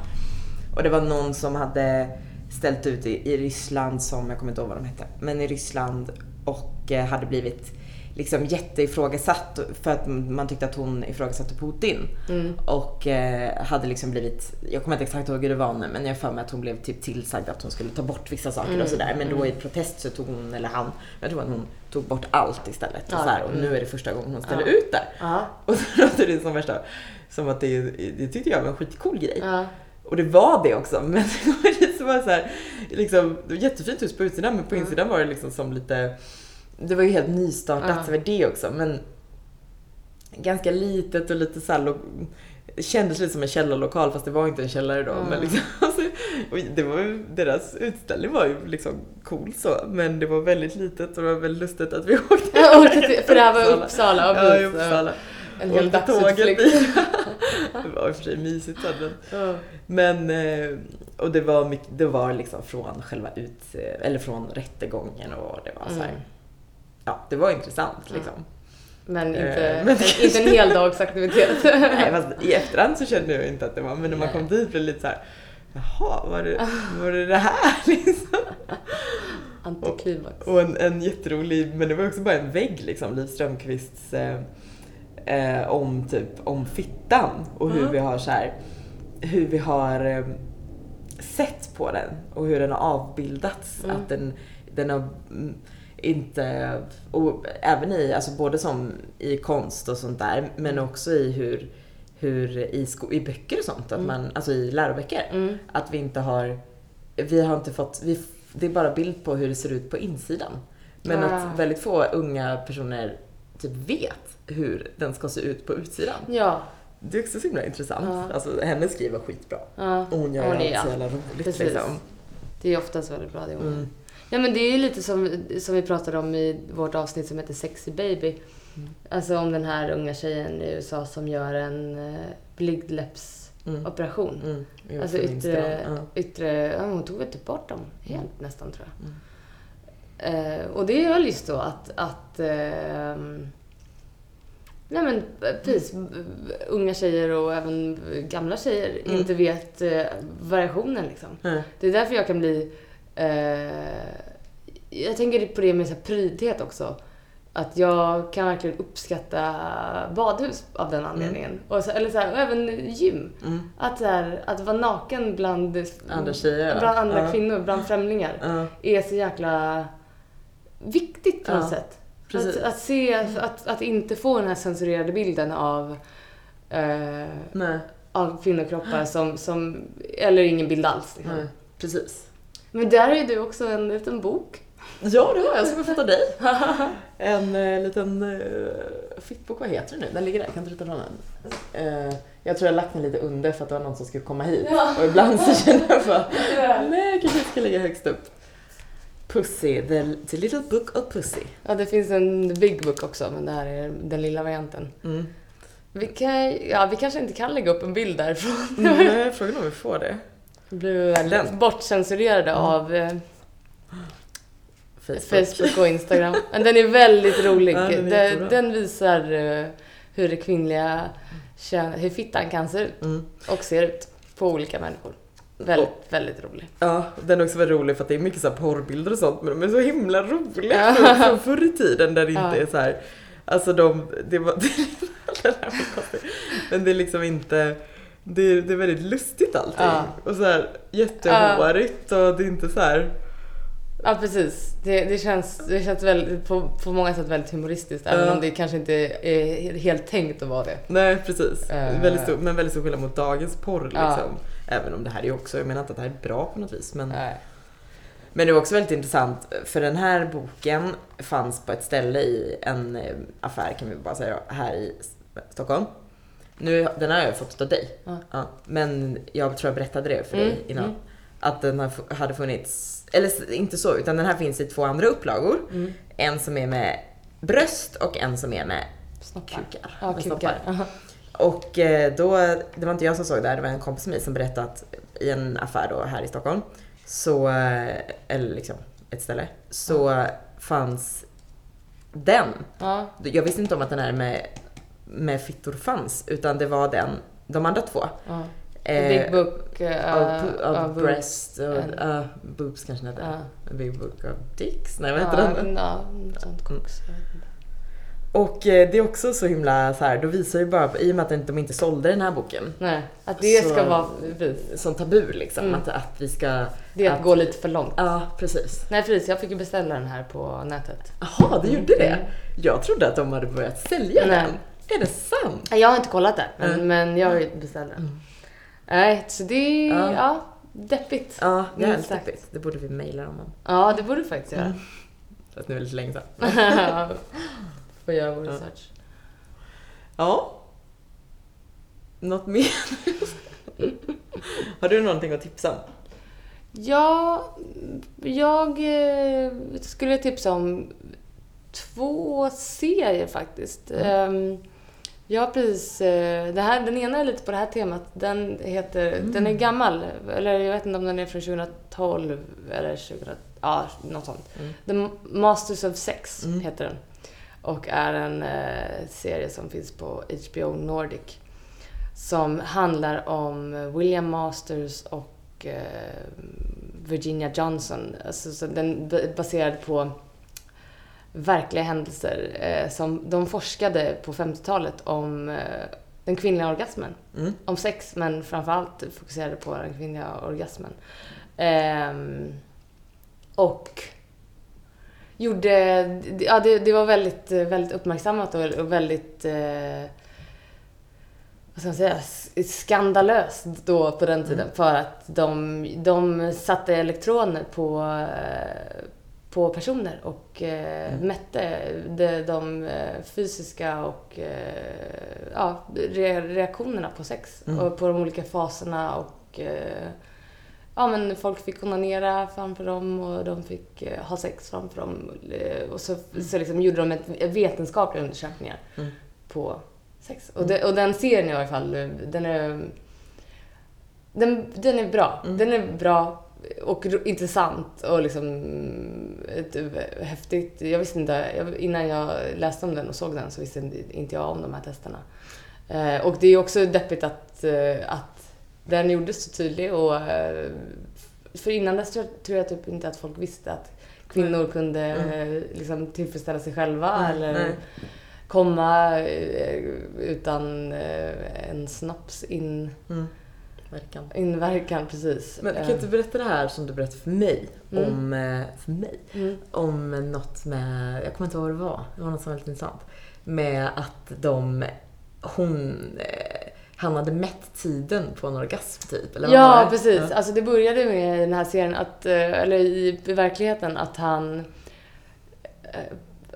Och det var någon som hade ställt ut i, i Ryssland som, jag kommer inte ihåg vad de hette, men i Ryssland och eh, hade blivit liksom jätteifrågasatt för att man tyckte att hon ifrågasatte Putin. Mm. Och eh, hade liksom blivit, jag kommer inte exakt ihåg hur det var nu men jag för mig att hon blev typ tillsagd att hon skulle ta bort vissa saker Mm, och sådär. Men då mm. i protest så tog hon, eller han, jag tror att hon tog bort allt istället. Ja, och, så här, och mm. nu är det första gången hon ställer Ja. ut där. Ja. <laughs> Och så låter det som värsta, som att det, det tyckte jag var en skitcool grej. Och det var det också, <laughs> men det var det så här, liksom, det var jättefint hus på utsidan men på Mm. insidan var det liksom som lite, det var ju helt nystartat Ja. så var det också men ganska litet och lite så här, lo- det kändes lite som en källarlokal fast det var inte en källare då. Mm. Men liksom, <laughs> alltså, och det var ju, deras utställning var ju liksom cool så men det var väldigt litet och det var väldigt lustigt att vi <laughs> åkte orkar inte, för det här var Uppsala. och Ja, i Uppsala. En hel dagsutflykt. <laughs> Det var i och för sig mysigt sen men Ja. men, eh, och det var, mycket, det var liksom från själva ut, eller från rättegången och det var så här, Mm. Ja det var intressant liksom. Men inte, Eh, men- en, inte en heldagsaktivitet. <laughs> Nej fast i efterhand så kände jag inte att det var, men när man kom dit blev det lite så här, jaha var det var det, det här <laughs> liksom? Antiklimax. Och en, en jätterolig, men det var också bara en vägg liksom, Liv Strömquists eh, eh, om typ om fittan och hur Mm. vi har så här, hur vi har eh, sett på den och hur den har avbildats. Mm. Att den, den har mm, inte, och även i, alltså både som i konst och sånt där, men också i hur, hur i, sko- i böcker och sånt, att Mm. man, alltså i läroböcker. Mm. Att vi inte har, vi har inte fått, vi, det är bara bild på hur det ser ut på insidan. Men Ah. att väldigt få unga personer typ vet hur den ska se ut på utsidan. Ja. Det är också så himla intressant. Ja. Alltså henne skriver skitbra. ja. Och hon gör Hon allt så jävla roligt liksom. Det är oftast väldigt bra det hon Mm. Ja men det är ju lite som, som vi pratade om i vårt avsnitt som heter Sexy Baby. Mm. Alltså om den här unga tjejen i USA som gör en eh, blygdläppsoperation. Mm. Jo, Alltså yttre, Ja. yttre, ja, hon tog väl typ bort dem helt nästan tror jag. Mm. Eh, och det är väl just så att, att ehm, nej men eh, precis, Mm. unga tjejer och även gamla tjejer Mm. inte vet eh, variationen liksom. Nej. Det är därför jag kan bli, eh, jag tänker på det med så prydhet också. Att jag kan verkligen uppskatta badhus av den anledningen. Och så, eller så här, och även gym. Mm. Att, så här, att vara naken bland Andra tjejer, ja. bland andra Ja. kvinnor, bland främlingar, Ja. är så jäkla viktigt på Ja, något sätt. precis. Att, att se, att, att inte få den här censurerade bilden av, eh, av kvinnokroppar som, som, eller ingen bild alls. Liksom. Nej. Precis. Men där har ju du också en liten bok. Ja, det har jag som jag fått av dig. <laughs> En eh, liten uh, fittbok, vad heter den nu? Den ligger där, kan du ta fram den? Eh, jag tror jag lagt den lite under för att det var någon som skulle komma hit. Ja. Och ibland så känner jag bara, <laughs> nej jag kanske inte ska lägga högst upp. Pussy, the, the little book of pussy. Ja, det finns en big book också, men det här är den lilla varianten. Mm. Vi, kan, ja, vi kanske inte kan lägga upp en bild därifrån. Nej, frågan om vi får det. Vi blir väl Den. bortcensurerade av eh, Facebook. Facebook och Instagram. Men den är väldigt rolig. Ja, den är den, den visar eh, hur det kvinnliga kön, hur fittan kan se ut Mm. och ser ut på olika människor. Väldigt, väldigt rolig. Ja, den är också väldigt rolig för att det är mycket så här porrbilder och sånt men de är så himla roliga Ja. från, förr i tiden där det inte Ja. är så här. Alltså de, det var. Men det är liksom inte, det är, det är väldigt lustigt allting. Ja. Och så här jättehårigt och det är inte så här. Ja, precis. Det, det känns, det känns väldigt, på, på många sätt väldigt humoristiskt, även om det kanske inte är helt tänkt att vara det. Nej precis. Eh. Väldigt stor, men väldigt stor skillnad mot dagens porr liksom. Även om det här är också, jag menar inte att det här är bra på något vis men Nej. Men det var också väldigt intressant för den här boken fanns på ett ställe i en eh, affär kan vi bara säga här i Stockholm. Nu, den har jag fått av dig. Ja. men jag tror jag berättade det för Mm, dig innan. mm. Att den har hade funnits, eller inte så, utan den här finns i två andra upplagor. Mm. En som är med bröst och en som är med Snoppar. kukar. Ja, med kukar. snoppar. Och eh, då, det var inte jag som såg det här, det var en kompis med mig som berättade att i en affär då här i Stockholm, så, eh, eller liksom ett ställe, så fanns den. Ja. Jag visste inte om att den här med, med fittor fanns, utan det var den, de andra två. Ja. Eh, Big Book uh, of, of of breast och and- uh, boobs kanske den heter. Ja. Big book of dicks, nej vad heter den? Ja, sånt koks. inte. Och eh, det är också så himla så här, då visar ju bara, i och med att de inte sålde den här boken, Nej, att det Så- ska vara som tabu liksom. Mm. Att, att vi ska... Det är att, att- gå lite för långt. Ja, precis. Nej precis, jag fick ju beställa den här på nätet. Jaha, det gjorde det? Mm. Jag trodde att de hade börjat sälja Nej. den. Är det sant? Jag har inte kollat det, men, Mm. men jag beställde den. Mm. Nej, så det är Ja. ja. deppigt. Ja, det är deppigt. Det borde vi mejla dem om. Ja, det borde du faktiskt göra. Fast nu är det lite länge sedan. <laughs> Får göra vår Ja. research. Ja. Något mer? Har du någonting att tipsa om? Ja, jag eh, skulle tipsa om två serier faktiskt. Ehm, Jag har precis, eh, det här, den ena är lite på det här temat. Den heter, den är gammal, eller jag vet inte om den är från 2012 eller 2000, ja något sånt. Mm. The Masters of Sex Mm. heter den. Och är en eh, serie som finns på HBO Nordic. Som handlar om William Masters och eh, Virginia Johnson. Alltså, så den är baserad på verkliga händelser. Eh, som de forskade på 50-talet om eh, den kvinnliga orgasmen. Mm. Om sex, men framförallt fokuserade på den kvinnliga orgasmen. Ehm, och gjorde... Ja, det, det var väldigt, väldigt uppmärksammat och, och väldigt... Eh, vad ska man säga? Skandalöst då på den tiden. För att de, de satte elektroner på, eh, på personer och eh, Mm. mätte de, de eh, fysiska och eh, ja, re, reaktionerna på sex. Mm. Och på de olika faserna och eh, ja, men folk fick onanera framför dem och de fick eh, ha sex framför dem. Eh, och så, så liksom gjorde de ett, vetenskapliga undersökningar Mm. på sex. Och, det, och den serien i alla fall, den är... Den, den är bra. Mm. Den är bra och intressant och liksom ett, häftigt. Jag visste inte, jag, innan jag läste om den och såg den så visste inte jag om de här testerna. Eh, och det är också deppigt att, eh, att den gjordes så tydlig och eh, för innan dess tror jag, tror jag typ inte att folk visste att kvinnor kunde Mm. eh, liksom tillfredsställa sig själva Nej, eller komma eh, utan eh, en snaps in, Mm. Verkan. inverkan precis. Men kan Eh, inte du berätta det här som du berättade för mig? Mm. Om, eh, för mig? mm. Om något med, jag kommer inte ihåg vad det var. Det var något som var väldigt intressant. Med att de, hon, eh, han hade mätt tiden på en orgasm typ. Eller Ja, det? precis. Ja. Alltså det började med i den här serien, att, eller i i verkligheten, att han...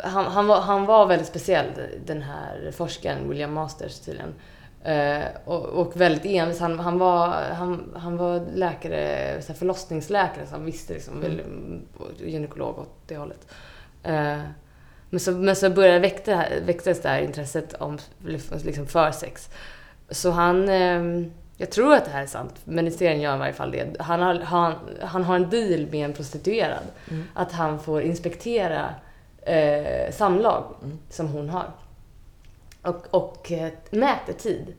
Han, han, var, han var väldigt speciell, den här forskaren, William Masters tydligen. Eh, och, och väldigt envis. Han, han, var, han, han var läkare, så här förlossningsläkare, så han visste liksom, Mm. och gynekolog åt det hållet. Eh, men så, men så började väckte, väcktes det här intresset om, liksom för sex. Så han, eh, jag tror att det här är sant, men i serien gör han i varje fall det. Han har, han, han har en deal med en prostituerad. Mm. Att han får inspektera eh, samlag Mm. som hon har. Och, och eh, mäter tid.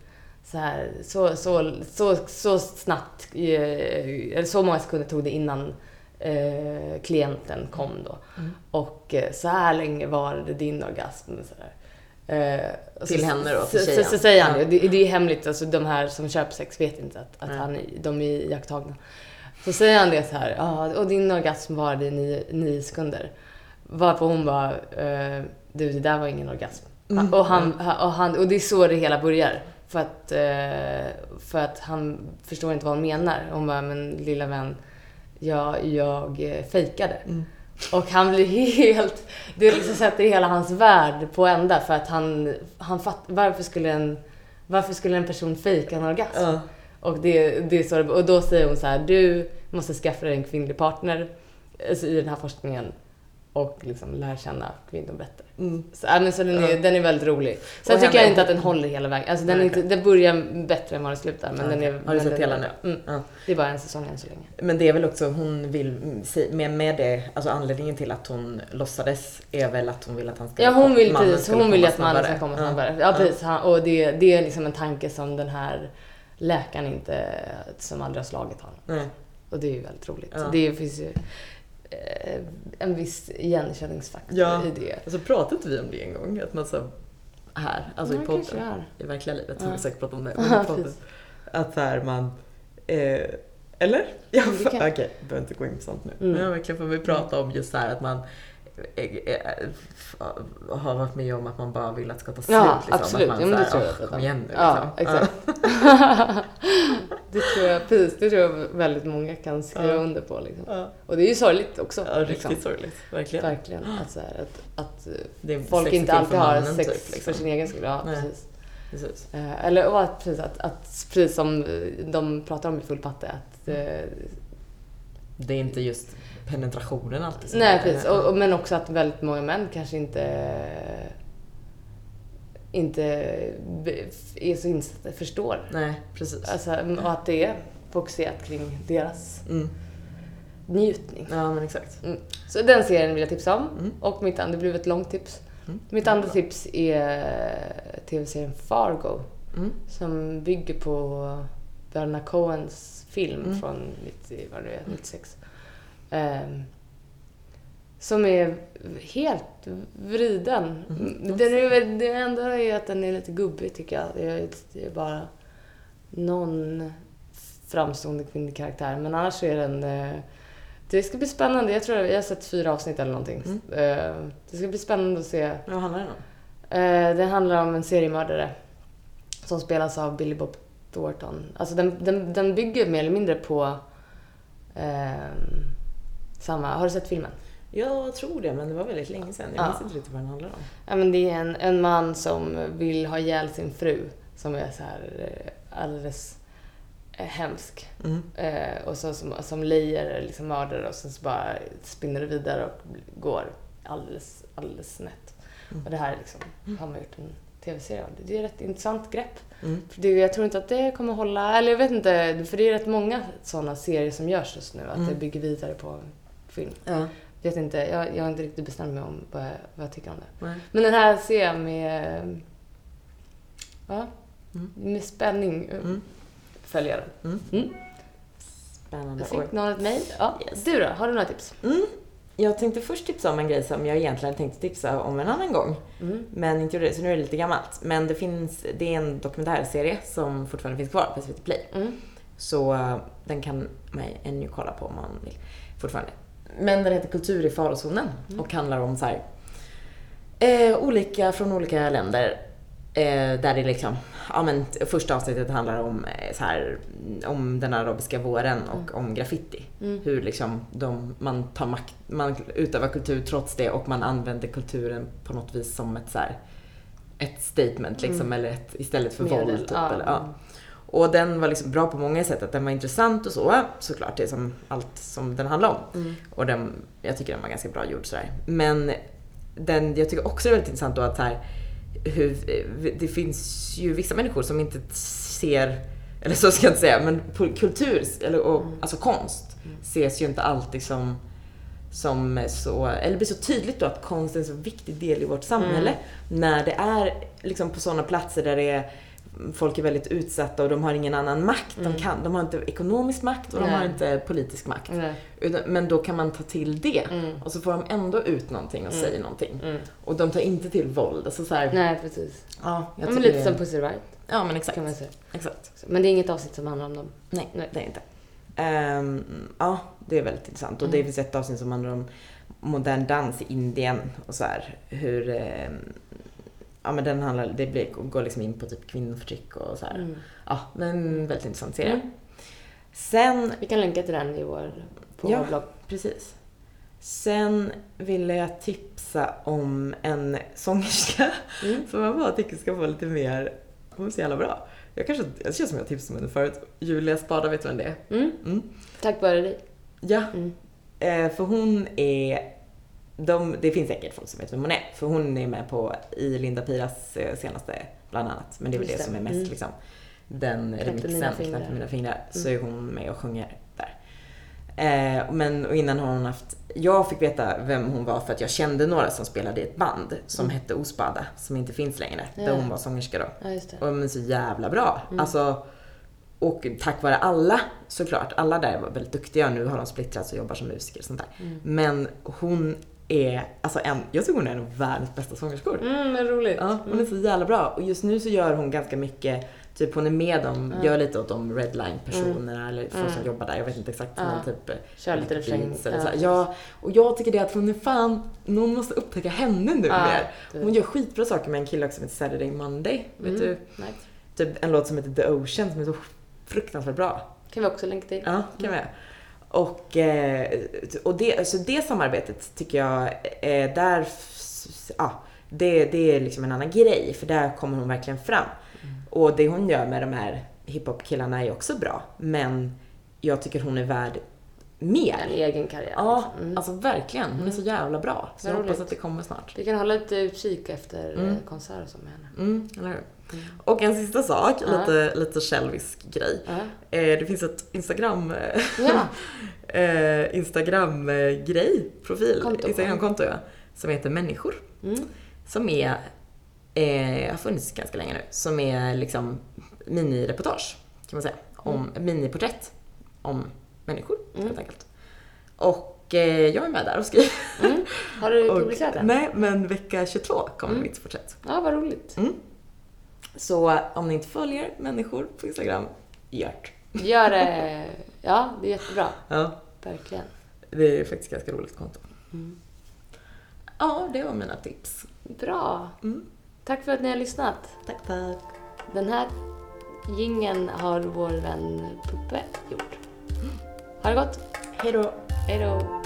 Så, här, så, så, så, så snabbt, eh, eller så många sekunder tog det innan eh, klienten kom då. Mm. Och eh, så här länge var det din orgasm. Så där. Eh, Till så, henne då, till Så, så, tjejen. så säger han Ja. det. det. Är hemligt, alltså de här som köper sex vet inte att, att han, de är iakttagna. Så säger han det så här, ja, och din orgasm varade i nio, nio sekunder. Varpå hon bara, eh, du det där var ingen orgasm. Mm. Och, han, och, han, och det är så det hela börjar. För att, eh, för att han förstår inte vad hon menar. Hon bara, men lilla vän, jag, jag eh, fejkade. Mm. Och han blir <laughs> helt... Det liksom sätter hela hans värld på ända för att han, han fatt, varför skulle en varför skulle en person fejka en orgasm? Ja. Och, det, det är så, och då säger hon så här, du måste skaffa dig en kvinnlig partner alltså i den här forskningen och liksom lära känna kvinnor bättre. Mm. Så, ja, men så den, är, Ja. den är väldigt rolig. Sen tycker jag inte att den håller hela vägen. Alltså, den, är inte, den börjar bättre än vad den slutar. Men Ja, den är. Har du sett hela nu? Mm. Ja. Det är bara en säsong än så länge. Men det är väl också, hon vill, med, med det, alltså anledningen till att hon låtsades är väl att hon vill att han ska Ja, hon vill, precis, hon vill att mannen ska komma snabbare. Ja, precis. Han, och det, det är liksom en tanke som den här läkaren inte, som aldrig har slagit honom. Nej. Och det är ju väldigt roligt. Det finns ju en viss igenkänningsfaktor Ja. i det. Alltså pratade inte vi om det en gång? Att man så här, alltså Ja, i podden. I verkliga livet, Ja. har vi säkert pratat om det. <laughs> Ja, podden. Att så här man, eh, eller? Ja, Okej, okay, behöver inte gå in på sånt nu. Mm. Men ja, verkligen får vi prata om just så här att man eh, eh, har varit med om att man bara vill att det ska ta slut. Ja, liksom. absolut. Att Ja, man men det tror jag. "Åh, kom igen nu. Ja, liksom. exakt. <laughs> det tror jag, precis. Det tror jag väldigt många kan skriva Ja. under på. Liksom. Ja. Och det är ju sorgligt också. Ja, liksom. riktigt sorgligt. Verkligen. Verkligen. Att, så här, att, att eh, folk inte alltid har sex typ, liksom. för sin egen skull. Ja, Nej. precis. Precis. Eh, eller och att, precis, att, att, precis som eh, de pratar om i Full patte, att eh, Det är inte just penetrationen alltid som Nej, precis. Och, men också att väldigt många män kanske inte inte är så insatta, förstår. Nej, precis. Alltså, och att det är fokuserat kring deras Mm. njutning. Ja, men exakt. Mm. Så den serien vill jag tipsa om. Mm. Och mitt andra, det blev ett långt tips. Mm. Mitt andra tips är tv-serien Fargo. Mm. Som bygger på Bernard Cohens film Mm. från 90, vad det är, 96. Ehm, som är helt vriden. Mhm. Den är, det enda är att den är lite gubbig tycker jag. Det är, det är bara någon framstående kvinnlig karaktär. Men annars är den... eh, Det ska bli spännande. Jag tror jag har sett fyra avsnitt eller någonting. Mm. Eh, Det ska bli spännande att se. Vad handlar det om? Eh, Det handlar om en seriemördare som spelas av Billy Bob Thornton. Alltså den, den, den bygger mer eller mindre på ehm, samma... Har du sett filmen? Jag tror det, men det var väldigt länge sedan. Jag Ja. minns inte riktigt vad den handlar om. Ja, men det är en, en man som vill ha ihjäl sin fru som är så här eh, alldeles eh, hemsk. Mm. Eh, och så som, som lejer liksom mördare och sen så bara spinner det vidare och går alldeles, alldeles snett. Mm. Och det här liksom, har man gjort en tv-serie av. Det är ett rätt intressant grepp. Mm. För det, jag tror inte att det kommer hålla, eller jag vet inte, för det är rätt många sådana serier som görs just nu, att Mm. det bygger vidare på film. Ja. Vet inte, jag, jag har inte riktigt bestämt mig om vad jag, vad jag tycker om det. Nej. Men den här ser jag med, ja, Mm. med spänning Mm. följer den. Mm. Mm. Spännande. Jag fick någon ett mejl. Ja. Yes. Du då, har du några tips? Mm. Jag tänkte först tipsa om en grej som jag egentligen tänkte tipsa om en annan gång. Mm. Men inte gjorde det, så nu är det lite gammalt. Men det finns, det är en dokumentärserie som fortfarande finns kvar på SVT Play. Mm. Så eh, den kan man ännu kolla på om man vill. Fortfarande. Men den heter Kultur i farozonen och handlar om så här, eh, olika från olika länder. Eh, där det liksom, ja men första avsnittet handlar om eh, så här, om den arabiska våren och om graffiti. Mm. Hur liksom de, man tar makt, man utövar kultur trots det och man använder kulturen på något vis som ett så här, ett statement liksom, eller ett, istället för Medel, våld. Typ, eller, ja. Och den var liksom bra på många sätt. Att den var intressant och så, såklart. Det är som allt som den handlar om. Mm. Och den, jag tycker den var ganska bra gjord sådär. Men den, jag tycker också det är väldigt intressant då att här, hur, det finns ju vissa människor som inte ser, eller så ska jag inte säga, men kultur, eller, och, Mm. alltså konst, ses ju inte alltid som som så, eller blir så tydligt då att konst är en så viktig del i vårt samhälle. När det är liksom på sådana platser där det är folk är väldigt utsatta och de har ingen annan makt. De, kan, de har inte ekonomisk makt och de Nej. har inte politisk makt. Utan, men då kan man ta till det. Mm. Och så får de ändå ut någonting och säger någonting. Mm. Och de tar inte till våld. Alltså så här, Nej, precis. ja, jag Ja, men lite som Pussy Riot, Ja, men exakt. kan man säga. exakt. Men det är inget avsnitt som handlar om dem. Nej, Nej. det är inte. Ehm, ja, det är väldigt intressant. Och det Mm. finns ett avsnitt som handlar om modern dans i Indien och så här hur ehm, Ja men den handlar, det blir, går liksom in på typ kvinnoförtryck och så här. Mm. Ja, men väldigt intressant serie. Mm. Sen, Vi kan länka till den i vår, på Ja. vår blogg. precis. Sen ville jag tipsa om en sångerska Mm. <laughs> som jag bara tycker ska få lite mer, hon är så jävla bra. Jag kanske, det känns som jag tipsade om henne förut. Julia Spada, vet du vem det är? Mm. Mm. Tack vare dig. Ja, Mm. Eh, för hon är, de, det finns säkert folk som vet vem hon är, för hon är med på i Linda Piras eh, senaste bland annat. Men det är väl det det. som är mest Mm. liksom, den remixen. Knäpp mina fingrar, så Mm. är hon med och sjunger där. Eh, men och innan har hon haft, jag fick veta vem hon var för att jag kände några som spelade i ett band som Mm. hette Osbada, som inte finns längre, Ja. där hon var sångerska då. Ja. Och men så jävla bra. Mm. Alltså, och tack vare alla såklart, alla där var väldigt duktiga. Nu har de splittrats och jobbar som musiker och sånt där. Mm. Men hon är, alltså en, jag tycker hon är en av världens bästa sångerskor. Mm, vad roligt. Ja, hon är så jävla bra. Och just nu så gör hon ganska mycket, typ hon är med dem, Ja. gör lite åt de redline-personerna eller folk som Mm. jobbar där. Jag vet inte exakt, Ja. men typ eh, Kör lite refräng. Ja. Ja, och jag tycker det att hon är fan, någon måste upptäcka henne nu Ja, mer. du- Hon gör skitbra saker med en kille också som heter Saturday Monday. Vet Mm. du? Nej. Typ en låt som heter The Ocean som är så fruktansvärt bra. Kan vi också länka till. Ja, kan vi. Och, eh, och det, alltså det samarbetet tycker jag, eh, där, ja, det, det är liksom en annan grej för där kommer hon verkligen fram. Och det hon gör med de här hiphop-killarna är också bra, men jag tycker hon är värd En mer. egen karriär. Ja, liksom. Mm. alltså verkligen. Hon är så jävla bra. Så jag hoppas att det kommer snart. Vi kan hålla lite utkik efter Mm. mm. konserter som med henne. Mm, eller hur? Och en sista sak, Ja. lite, lite självisk grej. Eh, det finns ett Instagram, Ja. <laughs> eh, Instagram-grej, profil, Konto. Instagramkonto ja, som heter Människor. Mm. Som är, eh, har funnits ganska länge nu, som är liksom minireportage kan man säga. Om miniporträtt om människor Mm. helt enkelt. Och eh, jag är med där och skriver. Mm. Har du <laughs> publicerat den? nej, men vecka 22 kommer Mm. mitt porträtt. Ja, vad roligt. Mm. Så om ni inte följer människor på Instagram, gjort. Gör det. <laughs> Ja, det är jättebra. Ja, Verkligen. det är faktiskt ganska roligt konto. Mm. Ja, det var mina tips. Bra. Mm. Tack för att ni har lyssnat. Tack, tack. Den här gingen har vår vän Puppe gjort. Ha det gott. Hej då. Hej då.